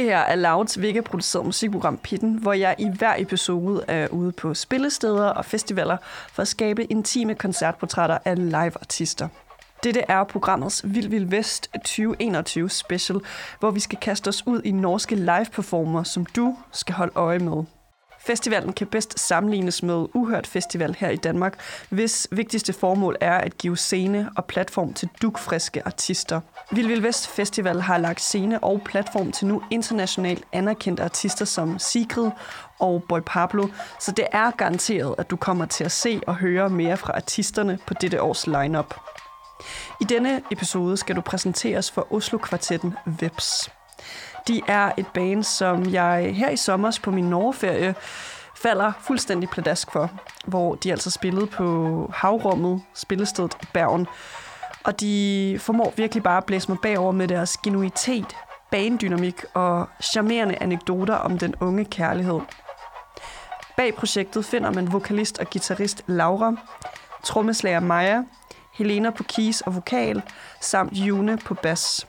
Det her er Louds Vega-produceret musikprogram Pitten, hvor jeg i hver episode er ude på spillesteder og festivaler for at skabe intime koncertportrætter af live-artister. Dette er programmets Vild Vild Vest 2021 special, hvor vi skal kaste os ud i norske live-performer, som du skal holde øje med. Festivalen kan bedst sammenlignes med Uhørt Festival her i Danmark, hvis vigtigste formål er at give scene og platform til dukfriske artister. Vild Vild Vest Festival har lagt scene og platform til nu internationalt anerkendte artister som Sigrid og Boy Pablo, så det er garanteret, at du kommer til at se og høre mere fra artisterne på dette års lineup. I denne episode skal du præsenteres for Oslo-kvartetten Veps. De er et band, som jeg her i sommer på min Norgeferie falder fuldstændig pladask for, hvor de altså spillede på Havrummet, spillestedet i Bergen. Og de formår virkelig bare at blæse mig bagover med deres genuitet, banedynamik og charmerende anekdoter om den unge kærlighed. Bag projektet finder man vokalist og guitarist Laura, trommeslager Maja, Helena på keys og vokal, samt June på bas.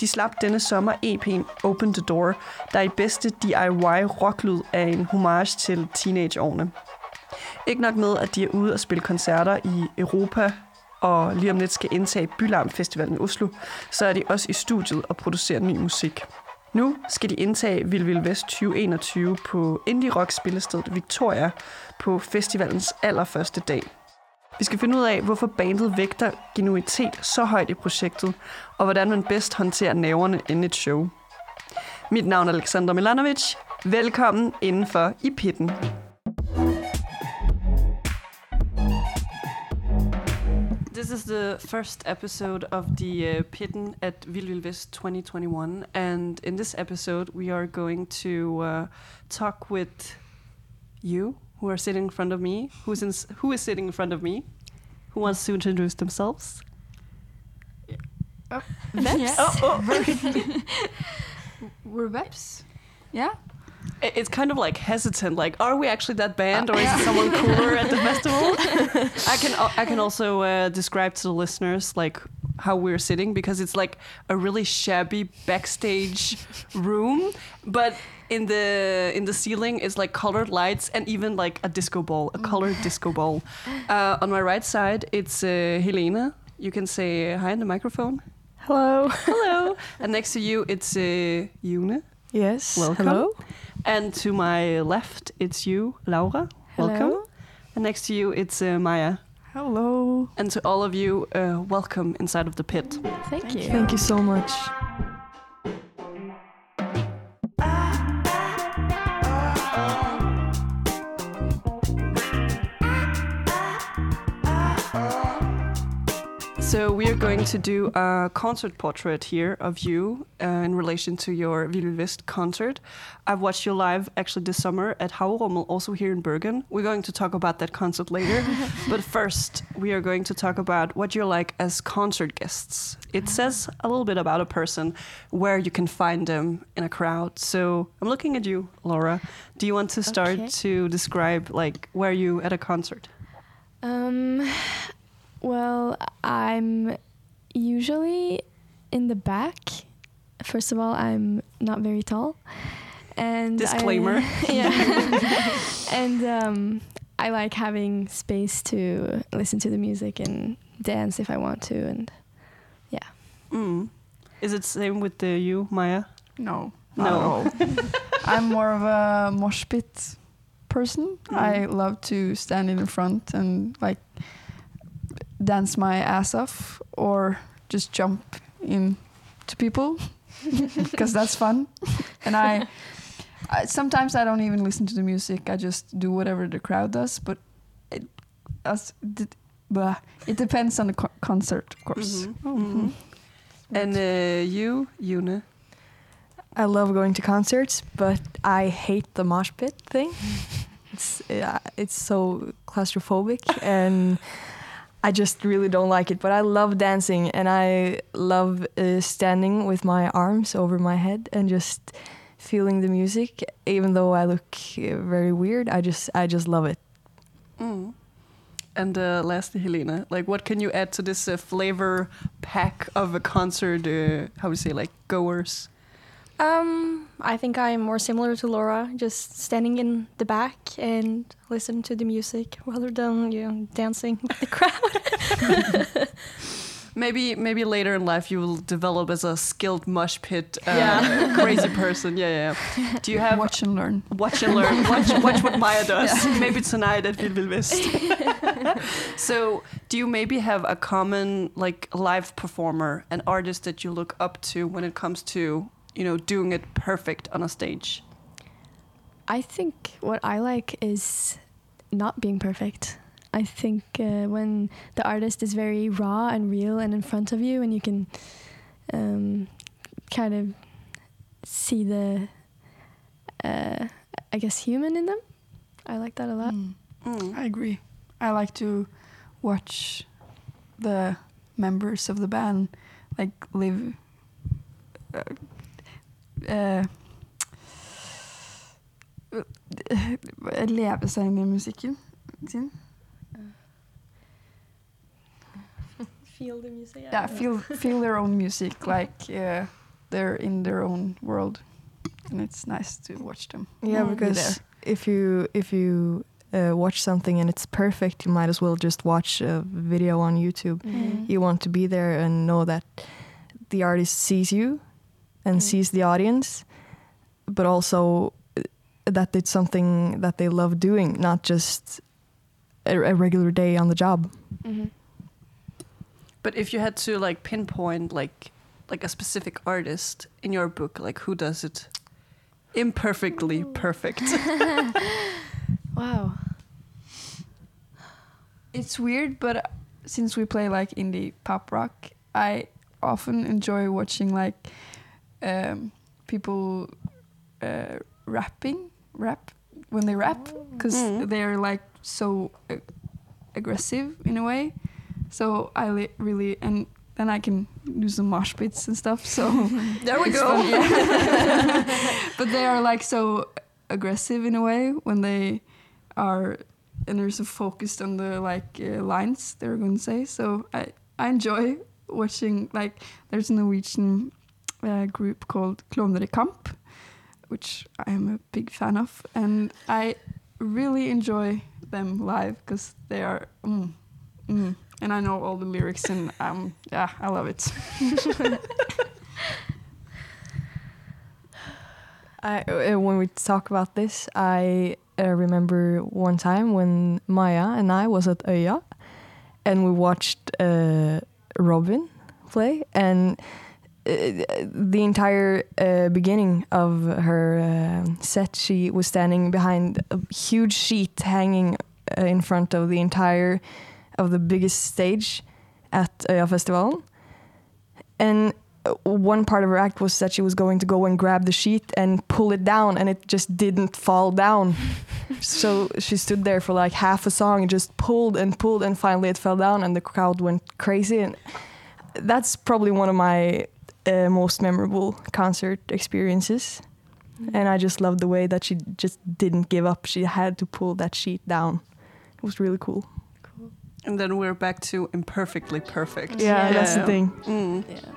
De slap denne sommer EP'en Open the Door, der i bedste DIY-rocklyd er en homage til teenageårene. Ikke nok med, at de er ude og spille koncerter i Europa, og lige om lidt skal indtage Bylarm Festivalen i Oslo, så er de også i studiet og producerer ny musik. Nu skal de indtage Vild Vild Vest 2021 på indie rock spillestedet Victoria på festivalens allerførste dag. Vi skal finde ud af, hvorfor bandet vægter genuitet så højt i projektet, og hvordan man bedst håndterer nerverne inden et show. Mit navn er Alexander Milanovic. Velkommen indenfor i pitten. This is the first episode of the uh, Pitten at Vild Vild Vest 2021, and in this episode we are going to uh, talk with you, who are sitting in front of me. Who's in, who is sitting in front of me? Who wants to introduce themselves? Oh, Veps? Oh, oh. We're Veps. Yeah. It's kind of like hesitant. Like, are we actually that band, or is someone cooler at the festival? I can I can also uh, describe to the listeners like how we're sitting because it's like a really shabby backstage room, but in the in the ceiling is like colored lights and even like a disco ball, a colored disco ball. Uh, on my right side, it's uh, Helena. You can say hi in the microphone. Hello. Hello. and next to you, it's uh, June. Yes. Welcome. Hello. And to my left, it's you, Laura. Welcome. Hello. And next to you, it's uh, Maya. Hello. And to all of you, uh, welcome inside of the pit. Thank, you. Thank you so much. Oh. So we are going to do a concert portrait here of you uh, in relation to your Vild Vest concert. I've watched you live actually this summer at Haurummel, also here in Bergen. We're going to talk about that concert later. but first, we are going to talk about what you're like as concert guests. It says a little bit about a person, where you can find them in a crowd. So I'm looking at you, Laura. Do you want to start Okay. to describe like where you at a concert? Um, well, I'm usually in the back. First of all, I'm not very tall, and I- Disclaimer. yeah, and um, I like having space to listen to the music and dance if I want to, and Mm. Is it same with the you, Maya? No. No. Not at all. I'm more of a mosh pit person. Mm. I love to stand in the front and like dance my ass off or just jump in to people because that's fun. And I, I sometimes I don't even listen to the music. I just do whatever the crowd does. But it, as, it, blah, it depends on the co- concert, of course. Mhm. Mm-hmm. Mhm. And uh, you, Yuna? I love going to concerts, but I hate the mosh pit thing. it's uh, it's so claustrophobic, and I just really don't like it. But I love dancing, and I love uh, standing with my arms over my head and just feeling the music. Even though I look uh, very weird, I just I just love it. Mm. And uh, lastly, Helena, like what can you add to this uh, flavor pack of a concert? Uh, how would you say, like goers? Um, I think I'm more similar to Laura, just standing in the back and listen to the music rather than you know dancing with the crowd. Maybe maybe later in life you will develop as a skilled mush pit uh, Yeah. crazy person. Yeah, yeah. yeah. Do you have Watch and learn. watch and learn? Watch watch what Maya does. Maybe tonight at Vild West. so, do you maybe have a common like live performer, an artist that you look up to when it comes to you know doing it perfect on a stage? I think what I like is not being perfect. I think uh, when the artist is very raw and real and in front of you, and you can um, kind of see the, uh, I guess, human in them. I like that a lot. Mm. Mm. I agree. I like to watch the members of the band like live uh, uh, leve seg inn i musikken sin. Feel the music. Yeah, feel feel their own music like uh, they're in their own world, and it's nice to watch them. Yeah, because if you if you uh, watch something and it's perfect, you might as well just watch a video on YouTube. Mm. You want to be there and know that the artist sees you and Mm. sees the audience, but also uh, that it's something that they love doing, not just a, a regular day on the job. Mhm. But if you had to like pinpoint like like a specific artist in your book, like who does it imperfectly perfect? Wow. It's weird, but since we play like indie pop rock, I often enjoy watching like um, people uh, rapping, rap when they rap, because Mm. they're like so uh, aggressive in a way. So I li- really and then I can do some mosh pits and stuff. So there we go. but they are like so aggressive in a way when they are and they're so focused on the like uh, lines they're going to say so i i enjoy watching like there's a norwegian uh, group called Klovner i Kamp, which i am a big fan of and i really enjoy them live because they are mm, mm, and i know all the lyrics and um yeah i love it. I, uh, when we talk about this, I uh, remember one time when Maya and I was at Øya, and we watched uh, Robyn play, and the entire uh, beginning of her uh, set, she was standing behind a huge sheet hanging uh, in front of the entire of the biggest stage at a Festival, and uh, one part of her act was that she was going to go and grab the sheet and pull it down and it just didn't fall down. So she stood there for like half a song and just pulled and pulled and finally it fell down and the crowd went crazy. And that's probably one of my uh, most memorable concert experiences and i just loved the way that she just didn't give up she had to pull that sheet down it was really cool cool. And then we're back to imperfectly perfect. yeah, that's the thing Mm. Yeah.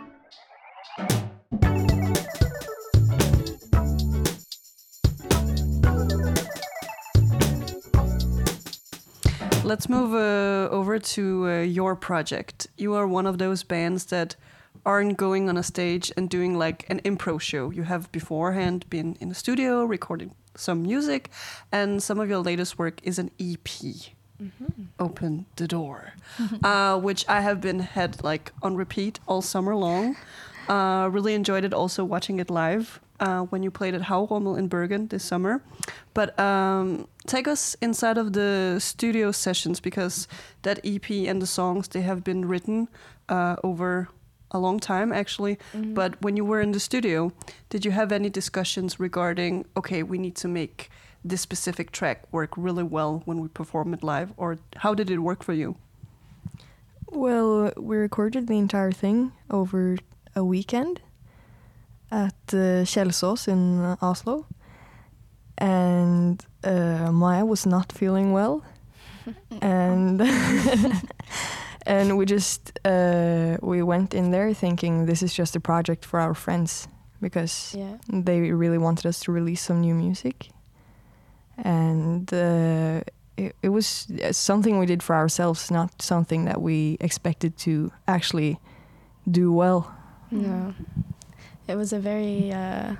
Let's move uh, over to uh, your project. You are one of those bands that aren't going on a stage and doing like an improv show. You have beforehand been in a studio recording some music, and some of your latest work is an EP. Open the door, uh, which I have been had like on repeat all summer long. Uh, really enjoyed it. Also watching it live uh, when you played at Haurommel in Bergen this summer. But um, take us inside of the studio sessions because that EP and the songs they have been written uh, over a long time actually. Mm-hmm. But when you were in the studio, did you have any discussions regarding okay, we need to make this specific track work really well when we perform it live, or how did it work for you? Well, we recorded the entire thing over a weekend at uh, Kjelsås in uh, Oslo. And uh, Maya was not feeling well. and and we just uh, we went in there thinking this is just a project for our friends because Yeah. they really wanted us to release some new music and uh, it, it was uh, something we did for ourselves not something that we expected to actually do well No, it was a very uh,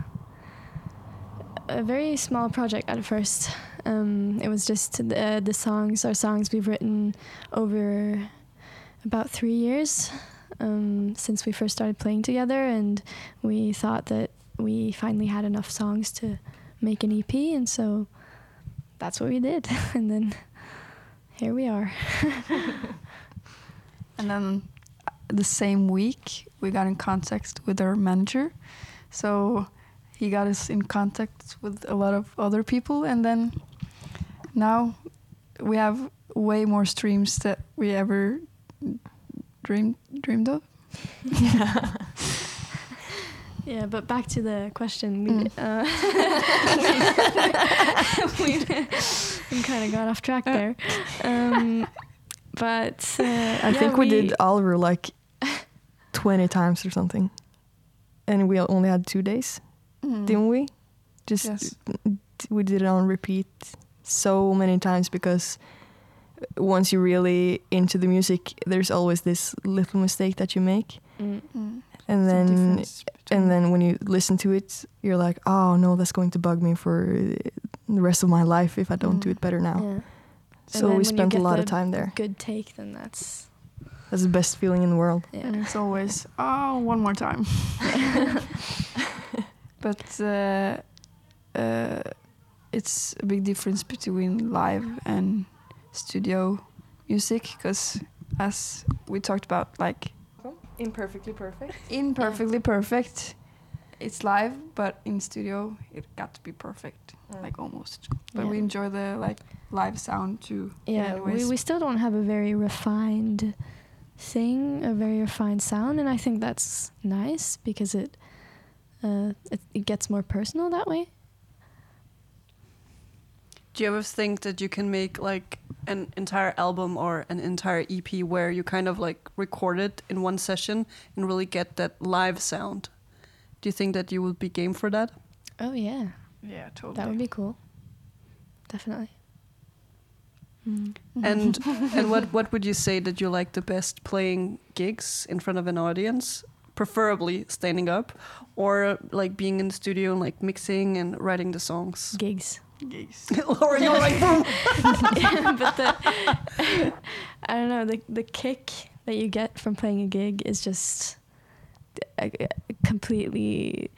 a very small project at first. Um, it was just the, the songs, our songs we've written over about three years um, since we first started playing together, and we thought that we finally had enough songs to make an EP, and so that's what we did, and then here we are. And then uh, the same week, we got in contact with our manager. So he got us in contact with a lot of other people. And then now we have way more streams that we ever dreamed, dreamed of. Yeah, Yeah, but back to the question. We, Mm. uh, we, we kind of got off track there. Um, but uh, i think we, did oliver like 20 times or something and we only had two days didn't we just Yes. we did it on repeat so many times because once you're really into the music there's always this little mistake that you make Mm. Mm. and The then and then when you listen to it you're like oh no that's going to bug me for the rest of my life if i don't do Mm. it better now Yeah. so we when spent a lot the of time there Good take, then that's that's the best feeling in the world yeah. And it's always, oh, one more time. but uh, uh, it's a big difference between live and studio music because, as we talked about, like imperfectly perfect imperfectly perfect, it's live, but in studio it got to be perfect, Mm. like almost. But Yeah. we enjoy the like live sound too. Yeah, we, anyways. we still don't have a very refined thing, a very refined sound, and I think that's nice because it uh, it, it gets more personal that way. Do you ever think that you can make like an entire album or an entire EP where you kind of like record it in one session and really get that live sound? Do you think that you would be game for that? Oh yeah, yeah, totally. that would be cool. Definitely. Mm. And and what what would you say that you like the best playing gigs in front of an audience? Preferably standing up, or like being in the studio and like mixing and writing the songs. Gigs. Gigs. or you're like, boom. but the I don't know the the kick that you get from playing a gig is just a, a completely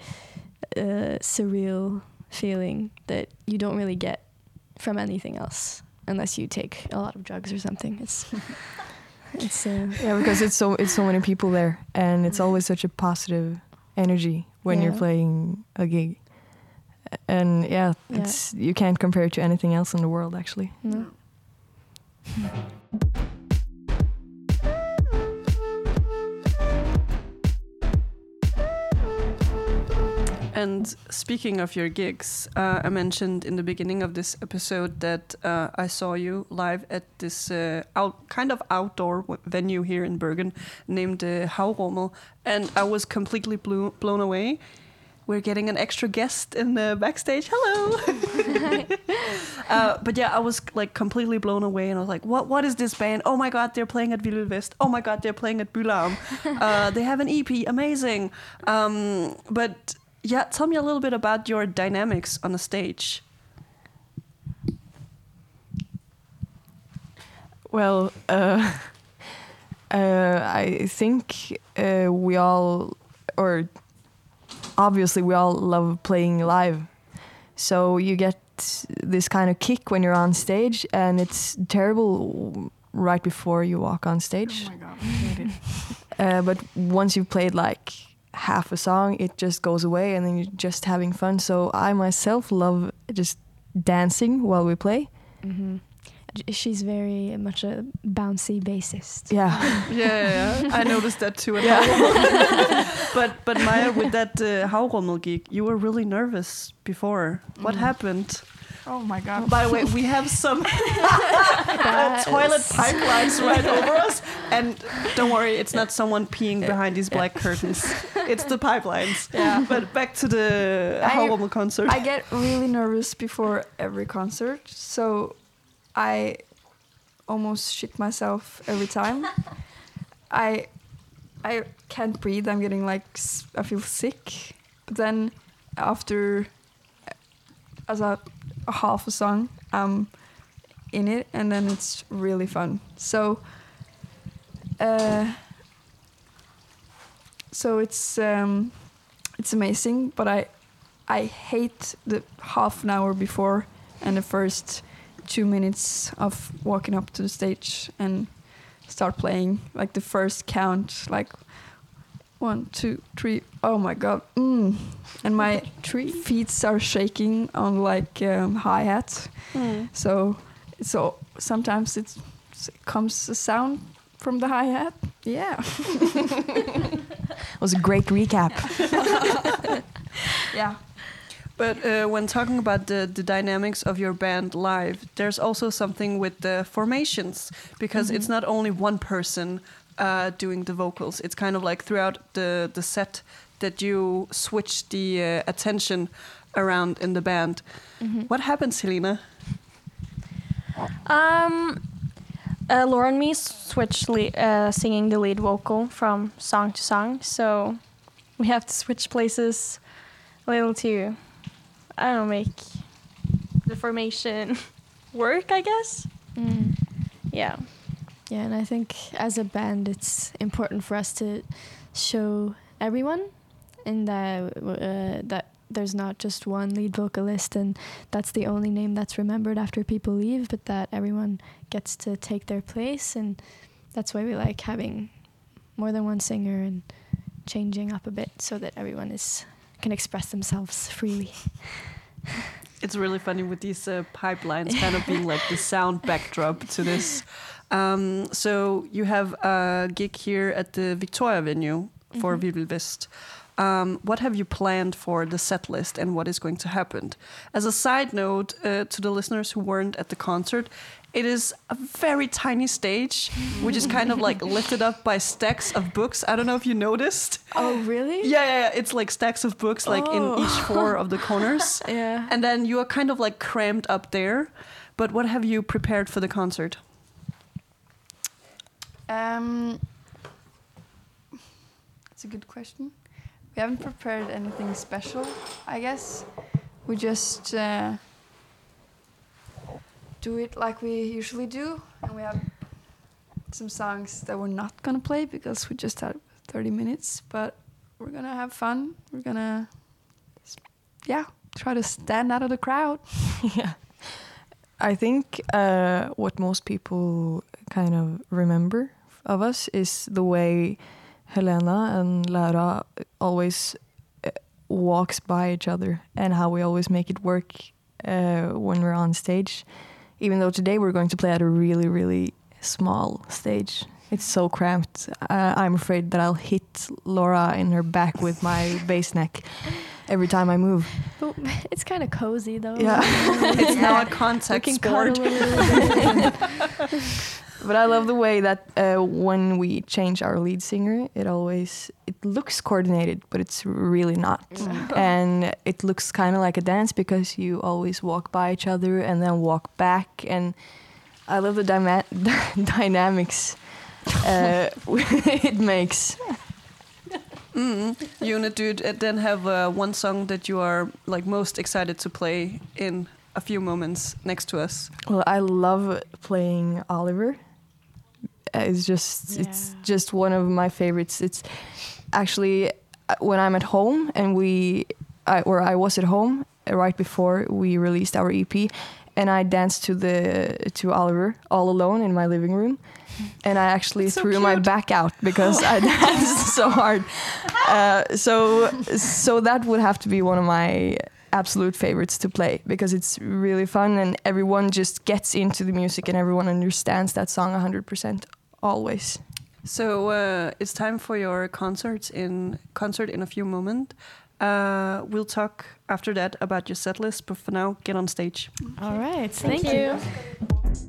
uh, surreal feeling that you don't really get from anything else unless you take a lot of drugs or something. It's it's uh, yeah because it's so it's so many people there and it's always such a positive energy when you're playing a gig and yeah, Yeah. it's you can't compare it to anything else in the world actually no. And speaking of your gigs, uh, I mentioned in the beginning of this episode that uh, I saw you live at this uh, out, kind of outdoor w- venue here in Bergen named uh, Haurommel, and I was completely blew, blown away. We're getting an extra guest in the backstage. Hello. uh, but yeah, I was like completely blown away, and I was like, "What? What is this band? Oh my god, they're playing at Villel West. Oh my god, they're playing at by:Larm. Uh, they have an EP. Amazing." Um, but yeah, tell me a little bit about your dynamics on the stage. Well, uh, uh, I think uh, we all, or obviously, we all love playing live. So you get this kind of kick when you're on stage, and it's terrible right before you walk on stage. Oh my god, I hate it. Uh, but once you've played like half a song, it just goes away, and then you're just having fun. So I myself love just dancing while we play. hmm She's very much a bouncy bassist. Yeah. Yeah, yeah, yeah. I noticed that too. At Yeah. But but Maya, with that uh, Haurommel gig, you were really nervous before. What Mm. happened? Oh my god. By the way, we have some That toilet pipelines right over us, and don't worry, it's not someone peeing behind these black curtains. It's the pipelines. Yeah. But back to the I- Howrumel concert. I get really nervous before every concert, so I almost shit myself every time. I I can't breathe. I'm getting like I feel sick. But then after as a, a half a song, I'm in it, and then it's really fun. So. Uh, so it's um, it's amazing, but I I hate the half an hour before and the first two minutes of walking up to the stage and start playing. Like the first count, like one, two, three. Oh my god! Mm. And my three feet are shaking on like um, hi hat. Mm. So so sometimes it's, it comes a sound from the hi hat. Yeah. it was a great recap. yeah. But uh, when talking about the, the dynamics of your band live, there's also something with the formations because it's not only one person uh, doing the vocals. It's kind of like throughout the, the set that you switch the uh, attention around in the band. Mhm. What happens, Helena? Um, uh, Laura and me switch le- uh, singing the lead vocal from song to song, so we have to switch places a little to, I don't make the formation work. I guess. Mm. Yeah. Yeah, and I think as a band, it's important for us to show everyone, and that uh, that there's not just one lead vocalist, and that's the only name that's remembered after people leave, but that everyone gets to take their place, and that's why we like having more than one singer and changing up a bit so that everyone is can express themselves freely. It's really funny with these uh, pipelines kind of being like the sound backdrop to this. Um, so you have a gig here at the Victoria venue for mm West. Um, what have you planned for the set list and what is going to happen? As a side note uh, to the listeners who weren't at the concert, it is a very tiny stage, which is kind of like lifted up by stacks of books. I don't know if you noticed. Oh, really? Yeah, yeah, yeah. it's like stacks of books, like in Oh. each four of the corners Yeah. and then you are kind of like crammed up there. But what have you prepared for the concert? Um, it's a good question. We haven't prepared anything special, I guess. We just uh, do it like we usually do, and we have some songs that we're not gonna play because we just had 30 minutes. But we're gonna have fun. We're gonna, yeah, try to stand out of the crowd. yeah. I think uh, what most people kind of remember of us is the way Helena and Lara always uh, walks by each other and how we always make it work uh, when we're on stage. Even though today we're going to play at a really, really small stage. It's so cramped. Uh, I'm afraid that I'll hit Laura in her back with my bass neck every time I move. But it's kind of cozy though. Yeah. It's now a We contact sport. cuddle a little bit. But I love the way that uh, when we change our lead singer, it always it looks coordinated, but it's really not. and it looks kind of like a dance because you always walk by each other and then walk back. And I love the dyma- dynamics uh, it makes. Mm. Unit, dude, uh, then have uh, one song that you are like most excited to play in a few moments next to us. Well, I love playing Oliver. It's just it's just one of my favorites. It's actually uh, when I'm at home and we I, or I was at home uh, right before we released our EP and I danced to the to Oliver all alone in my living room and I actually So threw my back out because I danced so hard. Uh, so so that would have to be one of my absolute favorites to play because it's really fun and everyone just gets into the music and everyone understands that song 100% always. So uh, it's time for your concert in concert in a few moments. Uh, we'll talk after that about your set list, but for now, get on stage. All right. Thank, Thank, you.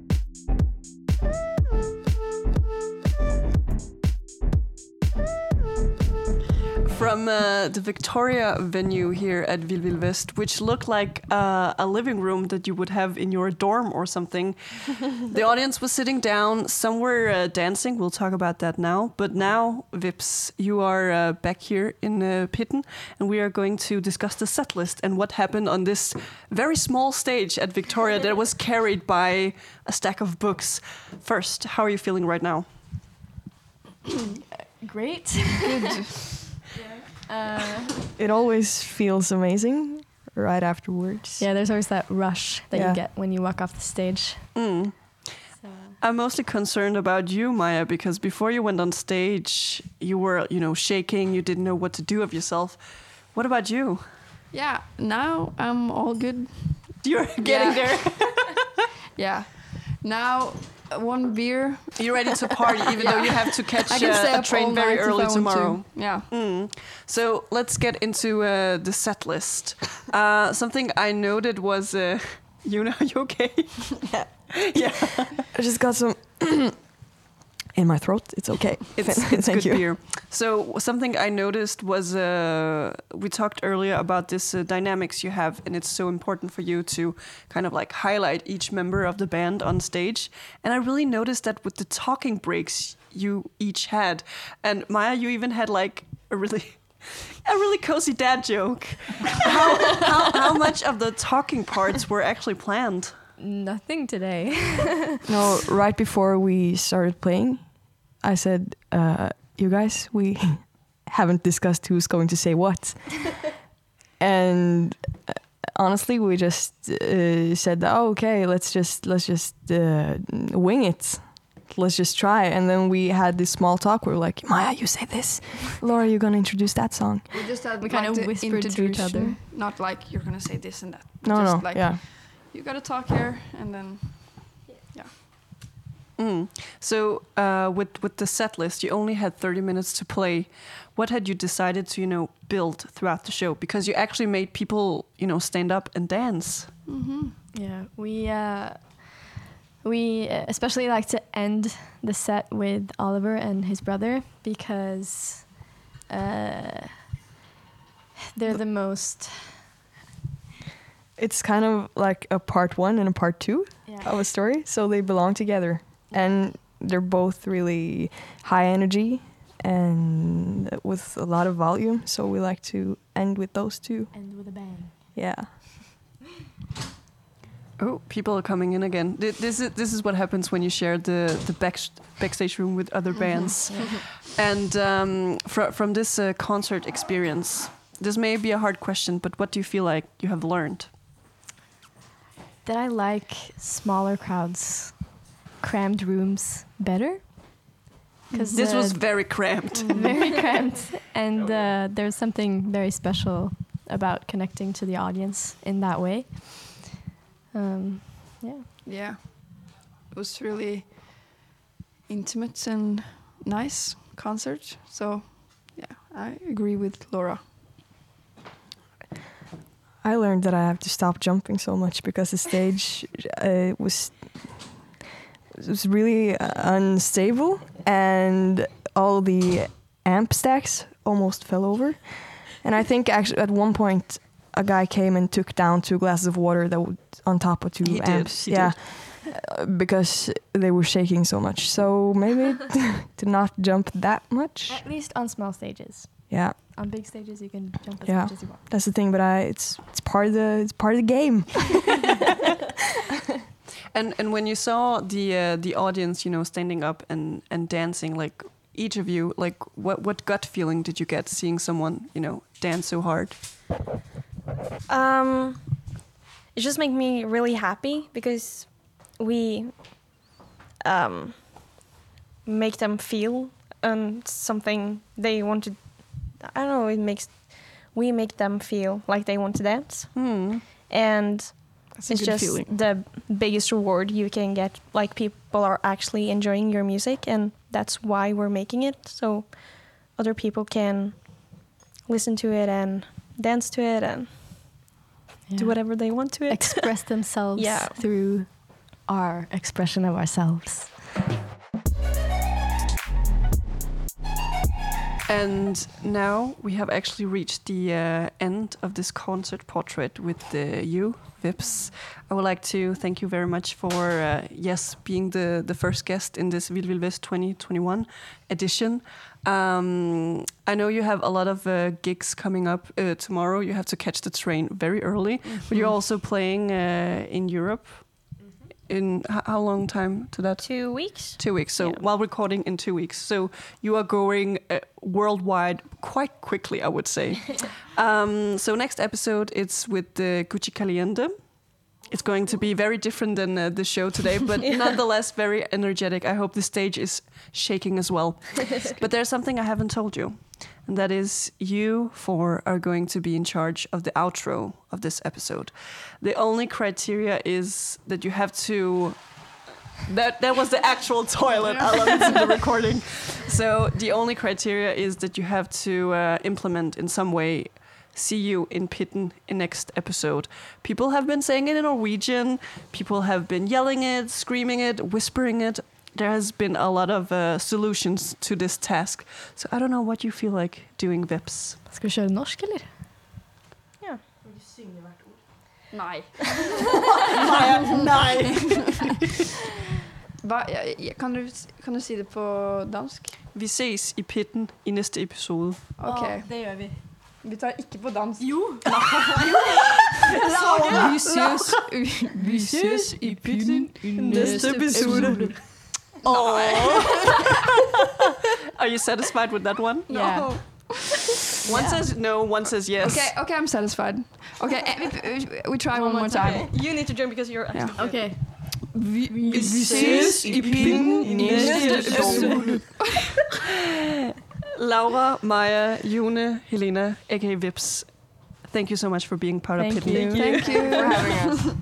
From uh, the Victoria venue here at Ville Ville West, which looked like uh, a living room that you would have in your dorm or something. the audience was sitting down, some were uh, dancing. We'll talk about that now. But now, Veps, you are uh, back here in uh, Pitten, and we are going to discuss the set list and what happened on this very small stage at Victoria that was carried by a stack of books. First, how are you feeling right now? Great. Good. Uh, It always feels amazing right afterwards. yeah, there's always that rush that Yeah. you get when you walk off the stage. Mm. So. I'm mostly concerned about you, Maya, because before you went on stage, you were, you know, shaking. You didn't know what to do of yourself. What about you? Yeah, now I'm all good. You're getting Yeah. there. Yeah. Now, one beer. You're ready to party, even though you have to catch uh, a train very early tomorrow. to. Yeah. Mm. So let's get into uh, the set list. Uh, something I noted was, uh, you know, you okay? Yeah. yeah. I just got some in my throat. It's okay. It's, it's Thank good you. beer. So something I noticed was uh, we talked earlier about this uh, dynamics you have, and it's so important for you to kind of like highlight each member of the band on stage. And I really noticed that with the talking breaks you each had, and Maya, you even had like a really. A really cozy dad joke. how, how, how much of the talking parts were actually planned? Nothing today. No, right before we started playing, I said, uh, "You guys, we haven't discussed who's going to say what." and uh, honestly, we just uh, said, "Oh, okay, let's just let's just uh, wing it. Let's just try." And then we had this small talk. We were like, "Maya, you say this. Laura, you're gonna introduce that song." We just had We like kind of whispered to each other. Not like you're gonna say this and that. No, just no, like yeah. You gotta talk here and then yeah. Mm. So uh, with with the set list, you only had 30 minutes to play. What had you decided to you know build throughout the show? Because you actually made people you know stand up and dance. mm-hmm. Yeah, we uh, we uh, especially like to end the set with Oliver and his brother because uh, they're the most. It's kind of like a part one and a part two Yeah. of a story, so they belong together, and they're both really high energy and with a lot of volume. So we like to end with those two. End with a bang. Yeah. Oh, people are coming in again. Th- This is this is what happens when you share the the back backstage room with other bands. And um, fr- from this uh, concert experience, this may be a hard question, but what do you feel like you have learned? That I like smaller crowds, crammed rooms better. Because This was very cramped. very cramped, and uh, there's something very special about connecting to the audience in that way. Um, yeah. yeah, it was really intimate and nice concert. So yeah, I agree with Laura. I learned that I have to stop jumping so much because the stage uh, was was really uh, unstable and all the amp stacks almost fell over. And I think actually at one point a guy came and took down two glasses of water that were on top of two He did, amps. he yeah. Uh, because they were shaking so much. So maybe to not jump that much. At least on small stages. Yeah, On big stages, you can jump as Yeah. much as you want. that's the thing. But I, it's it's part of the it's part of the game. And and when you saw the uh, the audience, you know, standing up and and dancing, like each of you, like what what gut feeling did you get seeing someone, you know, dance so hard? Um, it just made me really happy because we um, make them feel um, something they want to. I don't know. It makes we make them feel like they want to dance, Hmm. and That's it's just feeling. the biggest reward you can get. Like people are actually enjoying your music, and that's why we're making it so other people can listen to it and dance to it and do whatever they want to it. Express themselves Yeah. through our expression of ourselves. And now we have actually reached the uh, end of this concert portrait with uh, you, Veps. I would like to thank you very much for, uh, yes, being the, the first guest in this Vild Vild Vest 2021 edition. Um, I know you have a lot of uh, gigs coming up uh, tomorrow. You have to catch the train very early, but you're also playing uh, in Europe. In h- how long time to that? Two weeks. Two weeks. So Yeah. while recording in two weeks, so you are going uh, worldwide quite quickly, I would say. um, so next episode, it's with the Gucci Caliente. It's going to be very different than uh, the show today, but nonetheless very energetic. I hope the stage is shaking as well. but there's something I haven't told you, and that is you four are going to be in charge of the outro of this episode. The only criteria is that you have to that that was the actual toilet element in the recording. So the only criteria is that you have to uh, implement in some way. See you in Pitten in next episode. People have been saying it in Norwegian. People have been yelling it, screaming it, whispering it. There has been a lot of uh, solutions to this task. So I don't know what you feel like doing, Vips. Ska vi köra norsk eller? Nei. Nei. Hva, ja, ja, kan, du, kan du si det på dansk? Vi ses i Pitten i næste episode. Ok. det gjør vi. Vi tar ikke på dansk. Jo! Vi ses, vi ses i pytten i næste episode. Oh. Are you satisfied with that one? Yeah. One says no, one says yes. Okay, okay, I'm satisfied. Okay, eh, we, we try one, more time. You need to jump because you're Ja. Okay. Vi, Vi ses i pinden næste. Laura, Maja, June, Helena, aka Veps. Thank you so much for being part Thank of Pitten. you. Thank you. for having us.